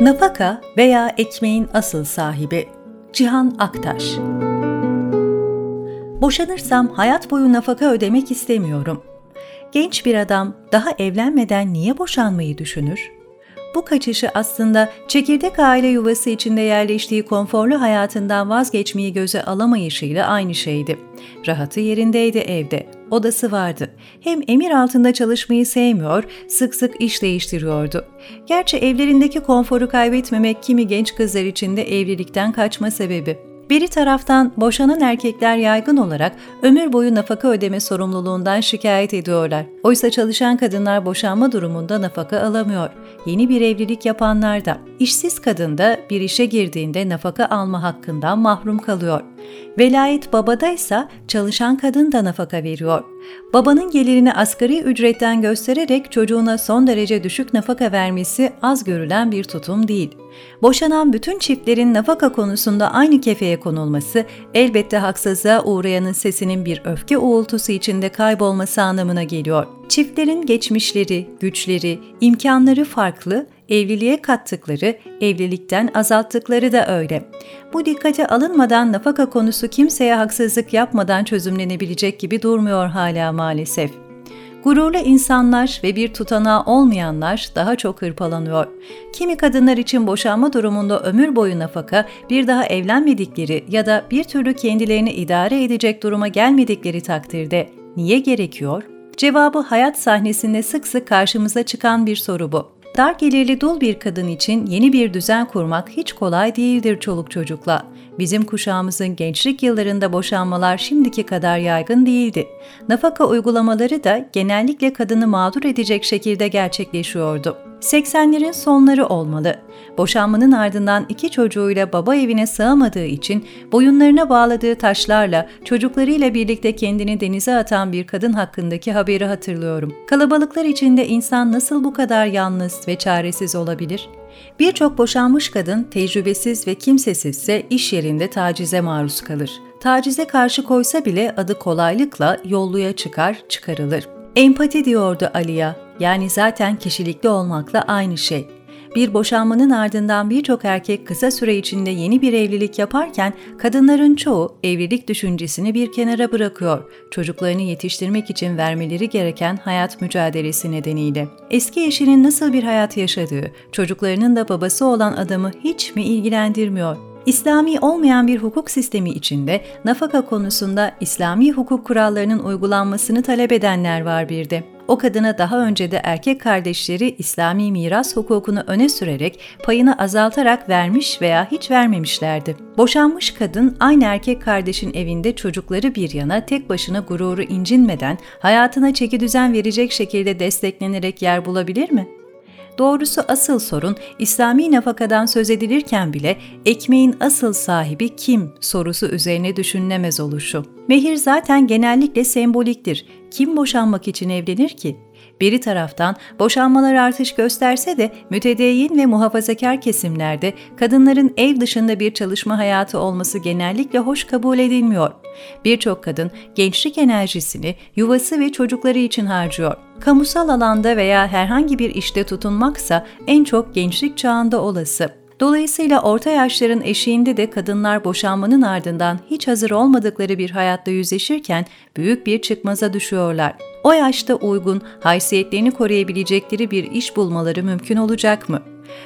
Nafaka veya ekmeğin asıl sahibi Cihan Aktaş Boşanırsam hayat boyu nafaka ödemek istemiyorum. Genç bir adam daha evlenmeden niye boşanmayı düşünür? Bu kaçışı aslında çekirdek aile yuvası içinde yerleştiği konforlu hayatından vazgeçmeyi göze alamayışıyla aynı şeydi. Rahatı yerindeydi evde, odası vardı. Hem emir altında çalışmayı sevmiyor, sık sık iş değiştiriyordu. Gerçi evlerindeki konforu kaybetmemek kimi genç kızlar için de evlilikten kaçma sebebi. Biri taraftan boşanan erkekler yaygın olarak ömür boyu nafaka ödeme sorumluluğundan şikayet ediyorlar. Oysa çalışan kadınlar boşanma durumunda nafaka alamıyor. Yeni bir evlilik yapanlar da. İşsiz kadın da bir işe girdiğinde nafaka alma hakkından mahrum kalıyor. Velayet babadaysa çalışan kadın da nafaka veriyor. Babanın gelirini asgari ücretten göstererek çocuğuna son derece düşük nafaka vermesi az görülen bir tutum değil. Boşanan bütün çiftlerin nafaka konusunda aynı kefeye konulması elbette haksızlığa uğrayanın sesinin bir öfke uğultusu içinde kaybolması anlamına geliyor. Çiftlerin geçmişleri, güçleri, imkanları farklı evliliğe kattıkları, evlilikten azalttıkları da öyle. Bu dikkate alınmadan nafaka konusu kimseye haksızlık yapmadan çözümlenebilecek gibi durmuyor hala maalesef. Gururlu insanlar ve bir tutanağı olmayanlar daha çok hırpalanıyor. Kimi kadınlar için boşanma durumunda ömür boyu nafaka, bir daha evlenmedikleri ya da bir türlü kendilerini idare edecek duruma gelmedikleri takdirde niye gerekiyor? Cevabı hayat sahnesinde sık sık karşımıza çıkan bir soru bu. Dar gelirli dul bir kadın için yeni bir düzen kurmak hiç kolay değildir çoluk çocukla. Bizim kuşağımızın gençlik yıllarında boşanmalar şimdiki kadar yaygın değildi. Nafaka uygulamaları da genellikle kadını mağdur edecek şekilde gerçekleşiyordu. 80'lerin sonları olmalı. Boşanmanın ardından iki çocuğuyla baba evine sığamadığı için boyunlarına bağladığı taşlarla çocuklarıyla birlikte kendini denize atan bir kadın hakkındaki haberi hatırlıyorum. Kalabalıklar içinde insan nasıl bu kadar yalnız ve çaresiz olabilir? Birçok boşanmış kadın tecrübesiz ve kimsesizse iş yerinde tacize maruz kalır. Tacize karşı koysa bile adı kolaylıkla yolluya çıkar, çıkarılır. Empati diyordu Aliya, yani zaten kişilikli olmakla aynı şey. Bir boşanmanın ardından birçok erkek kısa süre içinde yeni bir evlilik yaparken kadınların çoğu evlilik düşüncesini bir kenara bırakıyor. Çocuklarını yetiştirmek için vermeleri gereken hayat mücadelesi nedeniyle. Eski eşinin nasıl bir hayat yaşadığı, çocuklarının da babası olan adamı hiç mi ilgilendirmiyor? İslami olmayan bir hukuk sistemi içinde nafaka konusunda İslami hukuk kurallarının uygulanmasını talep edenler var bir de. O kadına daha önce de erkek kardeşleri İslami miras hukukunu öne sürerek payını azaltarak vermiş veya hiç vermemişlerdi. Boşanmış kadın aynı erkek kardeşin evinde çocukları bir yana tek başına gururu incinmeden hayatına çeki düzen verecek şekilde desteklenerek yer bulabilir mi? Doğrusu asıl sorun İslami nafakadan söz edilirken bile ekmeğin asıl sahibi kim sorusu üzerine düşünülemez oluşu. Mehir zaten genellikle semboliktir. Kim boşanmak için evlenir ki? Biri taraftan boşanmalar artış gösterse de mütedeyyin ve muhafazakar kesimlerde kadınların ev dışında bir çalışma hayatı olması genellikle hoş kabul edilmiyor. Birçok kadın gençlik enerjisini yuvası ve çocukları için harcıyor. Kamusal alanda veya herhangi bir işte tutunmaksa en çok gençlik çağında olası. Dolayısıyla orta yaşların eşiğinde de kadınlar boşanmanın ardından hiç hazır olmadıkları bir hayatta yüzleşirken büyük bir çıkmaza düşüyorlar. O yaşta uygun, haysiyetlerini koruyabilecekleri bir iş bulmaları mümkün olacak mı?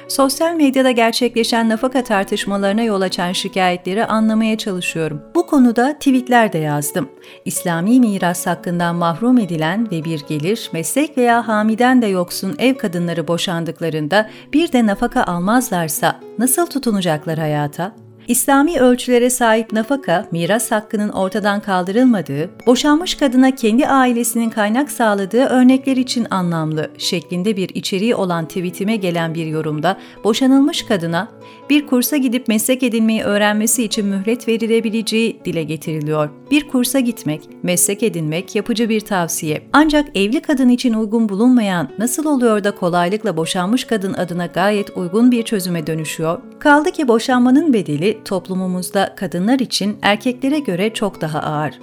Sosyal medyada gerçekleşen nafaka tartışmalarına yol açan şikayetleri anlamaya çalışıyorum. Bu konuda tweetler de yazdım. İslami miras hakkından mahrum edilen ve bir gelir, meslek veya hamiden de yoksun ev kadınları boşandıklarında bir de nafaka almazlarsa nasıl tutunacaklar hayata? İslami ölçülere sahip nafaka, miras hakkının ortadan kaldırılmadığı, boşanmış kadına kendi ailesinin kaynak sağladığı örnekler için anlamlı şeklinde bir içeriği olan tweetime gelen bir yorumda boşanılmış kadına bir kursa gidip meslek edinmeyi öğrenmesi için mühlet verilebileceği dile getiriliyor. Bir kursa gitmek, meslek edinmek yapıcı bir tavsiye. Ancak evli kadın için uygun bulunmayan nasıl oluyor da kolaylıkla boşanmış kadın adına gayet uygun bir çözüme dönüşüyor? Kaldı ki boşanmanın bedeli toplumumuzda kadınlar için erkeklere göre çok daha ağır.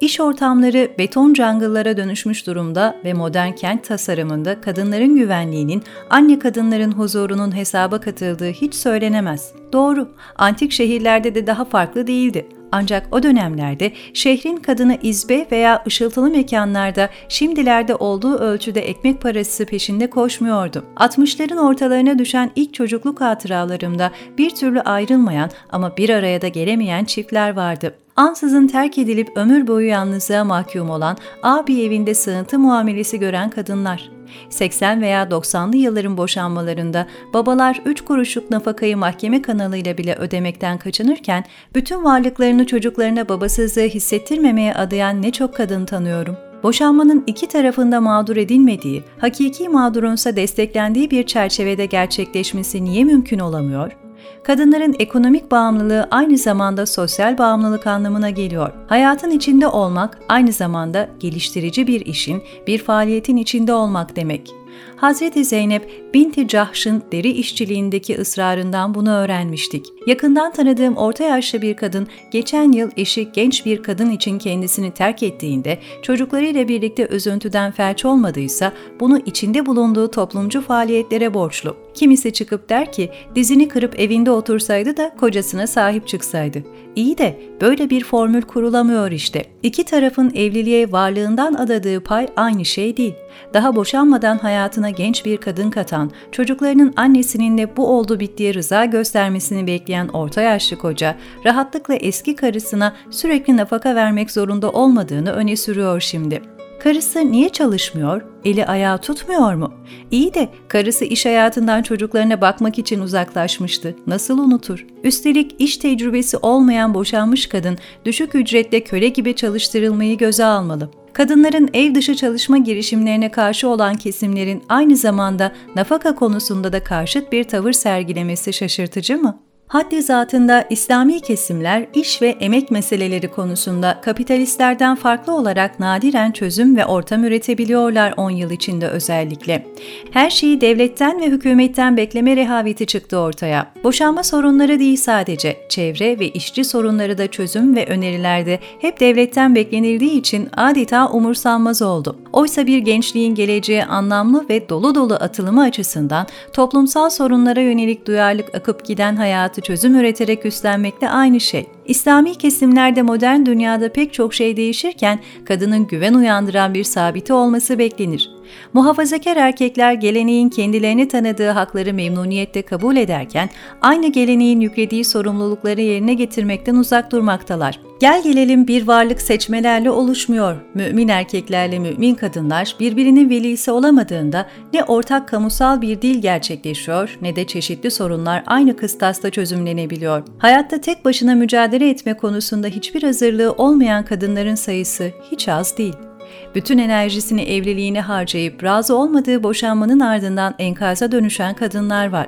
İş ortamları beton jungle'lara dönüşmüş durumda ve modern kent tasarımında kadınların güvenliğinin, anne kadınların huzurunun hesaba katıldığı hiç söylenemez. Doğru, antik şehirlerde de daha farklı değildi. Ancak o dönemlerde şehrin kadını izbe veya ışıltılı mekanlarda şimdilerde olduğu ölçüde ekmek parası peşinde koşmuyordu. 60'ların ortalarına düşen ilk çocukluk hatıralarımda bir türlü ayrılmayan ama bir araya da gelemeyen çiftler vardı ansızın terk edilip ömür boyu yalnızlığa mahkum olan abi evinde sığıntı muamelesi gören kadınlar. 80 veya 90'lı yılların boşanmalarında babalar 3 kuruşluk nafakayı mahkeme kanalıyla bile ödemekten kaçınırken bütün varlıklarını çocuklarına babasızlığı hissettirmemeye adayan ne çok kadın tanıyorum. Boşanmanın iki tarafında mağdur edilmediği, hakiki mağdurunsa desteklendiği bir çerçevede gerçekleşmesi niye mümkün olamıyor? Kadınların ekonomik bağımlılığı aynı zamanda sosyal bağımlılık anlamına geliyor. Hayatın içinde olmak aynı zamanda geliştirici bir işin, bir faaliyetin içinde olmak demek. Hazreti Zeynep binti Cahş'ın deri işçiliğindeki ısrarından bunu öğrenmiştik. Yakından tanıdığım orta yaşlı bir kadın geçen yıl eşi genç bir kadın için kendisini terk ettiğinde çocuklarıyla birlikte üzüntüden felç olmadıysa bunu içinde bulunduğu toplumcu faaliyetlere borçlu. Kimisi çıkıp der ki dizini kırıp evinde otursaydı da kocasına sahip çıksaydı. İyi de böyle bir formül kurulamıyor işte. İki tarafın evliliğe varlığından adadığı pay aynı şey değil. Daha boşanmadan hayatına genç bir kadın katan, çocuklarının annesinin de bu oldu bittiye rıza göstermesini bekleyen orta yaşlı koca, rahatlıkla eski karısına sürekli nafaka vermek zorunda olmadığını öne sürüyor şimdi. Karısı niye çalışmıyor? Eli ayağı tutmuyor mu? İyi de karısı iş hayatından çocuklarına bakmak için uzaklaşmıştı. Nasıl unutur? Üstelik iş tecrübesi olmayan boşanmış kadın düşük ücretle köle gibi çalıştırılmayı göze almalı. Kadınların ev dışı çalışma girişimlerine karşı olan kesimlerin aynı zamanda nafaka konusunda da karşıt bir tavır sergilemesi şaşırtıcı mı? Haddi zatında İslami kesimler iş ve emek meseleleri konusunda kapitalistlerden farklı olarak nadiren çözüm ve ortam üretebiliyorlar 10 yıl içinde özellikle. Her şeyi devletten ve hükümetten bekleme rehaveti çıktı ortaya. Boşanma sorunları değil sadece, çevre ve işçi sorunları da çözüm ve önerilerde hep devletten beklenildiği için adeta umursanmaz oldu. Oysa bir gençliğin geleceğe anlamlı ve dolu dolu atılımı açısından toplumsal sorunlara yönelik duyarlılık akıp giden hayatı hayatı çözüm üreterek üstlenmekle aynı şey. İslami kesimlerde modern dünyada pek çok şey değişirken kadının güven uyandıran bir sabiti olması beklenir. Muhafazakar erkekler geleneğin kendilerini tanıdığı hakları memnuniyetle kabul ederken aynı geleneğin yüklediği sorumlulukları yerine getirmekten uzak durmaktalar. Gel gelelim bir varlık seçmelerle oluşmuyor. Mümin erkeklerle mümin kadınlar birbirinin velisi olamadığında ne ortak kamusal bir dil gerçekleşiyor ne de çeşitli sorunlar aynı kıstasta çözümlenebiliyor. Hayatta tek başına mücadele etme konusunda hiçbir hazırlığı olmayan kadınların sayısı hiç az değil bütün enerjisini evliliğine harcayıp razı olmadığı boşanmanın ardından enkaza dönüşen kadınlar var.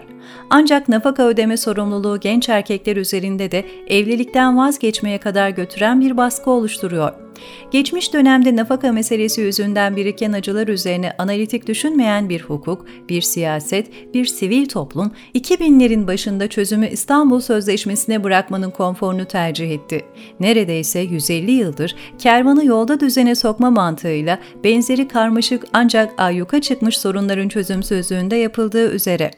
Ancak nafaka ödeme sorumluluğu genç erkekler üzerinde de evlilikten vazgeçmeye kadar götüren bir baskı oluşturuyor. Geçmiş dönemde nafaka meselesi yüzünden biriken acılar üzerine analitik düşünmeyen bir hukuk, bir siyaset, bir sivil toplum 2000'lerin başında çözümü İstanbul Sözleşmesi'ne bırakmanın konforunu tercih etti. Neredeyse 150 yıldır kervanı yolda düzene sokma mantığıyla benzeri karmaşık ancak ayyuka çıkmış sorunların çözümsüzlüğünde yapıldığı üzere.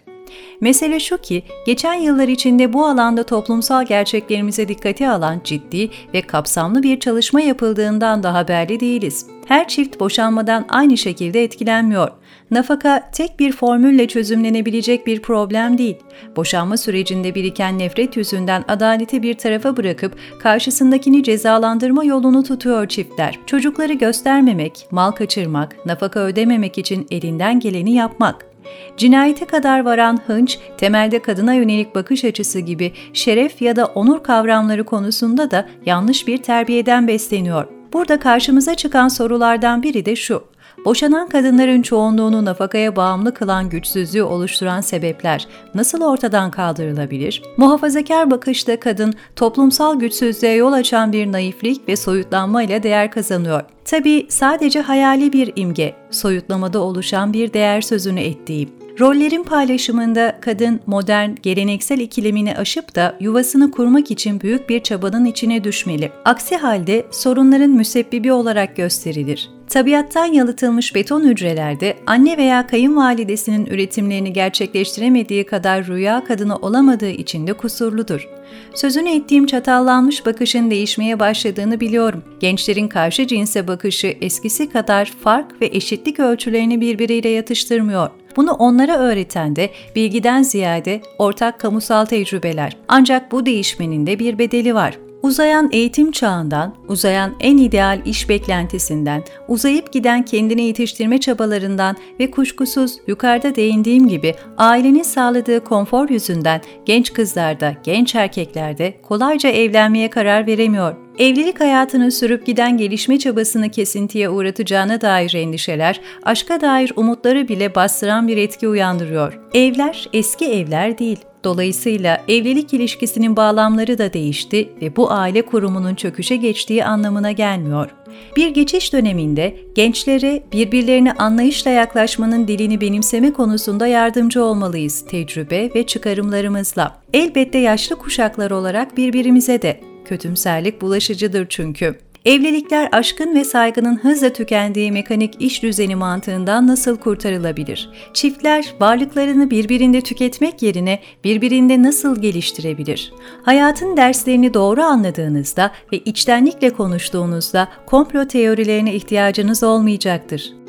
Mesele şu ki, geçen yıllar içinde bu alanda toplumsal gerçeklerimize dikkate alan ciddi ve kapsamlı bir çalışma yapıldığından da haberli değiliz. Her çift boşanmadan aynı şekilde etkilenmiyor. Nafaka tek bir formülle çözümlenebilecek bir problem değil. Boşanma sürecinde biriken nefret yüzünden adaleti bir tarafa bırakıp karşısındakini cezalandırma yolunu tutuyor çiftler. Çocukları göstermemek, mal kaçırmak, nafaka ödememek için elinden geleni yapmak. Cinayete kadar varan hınç, temelde kadına yönelik bakış açısı gibi şeref ya da onur kavramları konusunda da yanlış bir terbiyeden besleniyor. Burada karşımıza çıkan sorulardan biri de şu. Boşanan kadınların çoğunluğunu nafakaya bağımlı kılan güçsüzlüğü oluşturan sebepler nasıl ortadan kaldırılabilir? Muhafazakar bakışta kadın toplumsal güçsüzlüğe yol açan bir naiflik ve soyutlanma ile değer kazanıyor. Tabi sadece hayali bir imge, soyutlamada oluşan bir değer sözünü ettiğim. Rollerin paylaşımında kadın modern, geleneksel ikilemini aşıp da yuvasını kurmak için büyük bir çabanın içine düşmeli. Aksi halde sorunların müsebbibi olarak gösterilir. Tabiattan yalıtılmış beton hücrelerde anne veya kayınvalidesinin üretimlerini gerçekleştiremediği kadar rüya kadını olamadığı için de kusurludur. Sözünü ettiğim çatallanmış bakışın değişmeye başladığını biliyorum. Gençlerin karşı cinse bakışı eskisi kadar fark ve eşitlik ölçülerini birbiriyle yatıştırmıyor. Bunu onlara öğreten de bilgiden ziyade ortak kamusal tecrübeler. Ancak bu değişmenin de bir bedeli var. Uzayan eğitim çağından, uzayan en ideal iş beklentisinden, uzayıp giden kendini yetiştirme çabalarından ve kuşkusuz yukarıda değindiğim gibi ailenin sağladığı konfor yüzünden genç kızlarda, genç erkeklerde kolayca evlenmeye karar veremiyor. Evlilik hayatını sürüp giden gelişme çabasını kesintiye uğratacağına dair endişeler, aşka dair umutları bile bastıran bir etki uyandırıyor. Evler eski evler değil, Dolayısıyla evlilik ilişkisinin bağlamları da değişti ve bu aile kurumunun çöküşe geçtiği anlamına gelmiyor. Bir geçiş döneminde gençlere birbirlerine anlayışla yaklaşmanın dilini benimseme konusunda yardımcı olmalıyız tecrübe ve çıkarımlarımızla. Elbette yaşlı kuşaklar olarak birbirimize de kötümserlik bulaşıcıdır çünkü. Evlilikler aşkın ve saygının hızla tükendiği mekanik iş düzeni mantığından nasıl kurtarılabilir? Çiftler varlıklarını birbirinde tüketmek yerine birbirinde nasıl geliştirebilir? Hayatın derslerini doğru anladığınızda ve içtenlikle konuştuğunuzda komplo teorilerine ihtiyacınız olmayacaktır.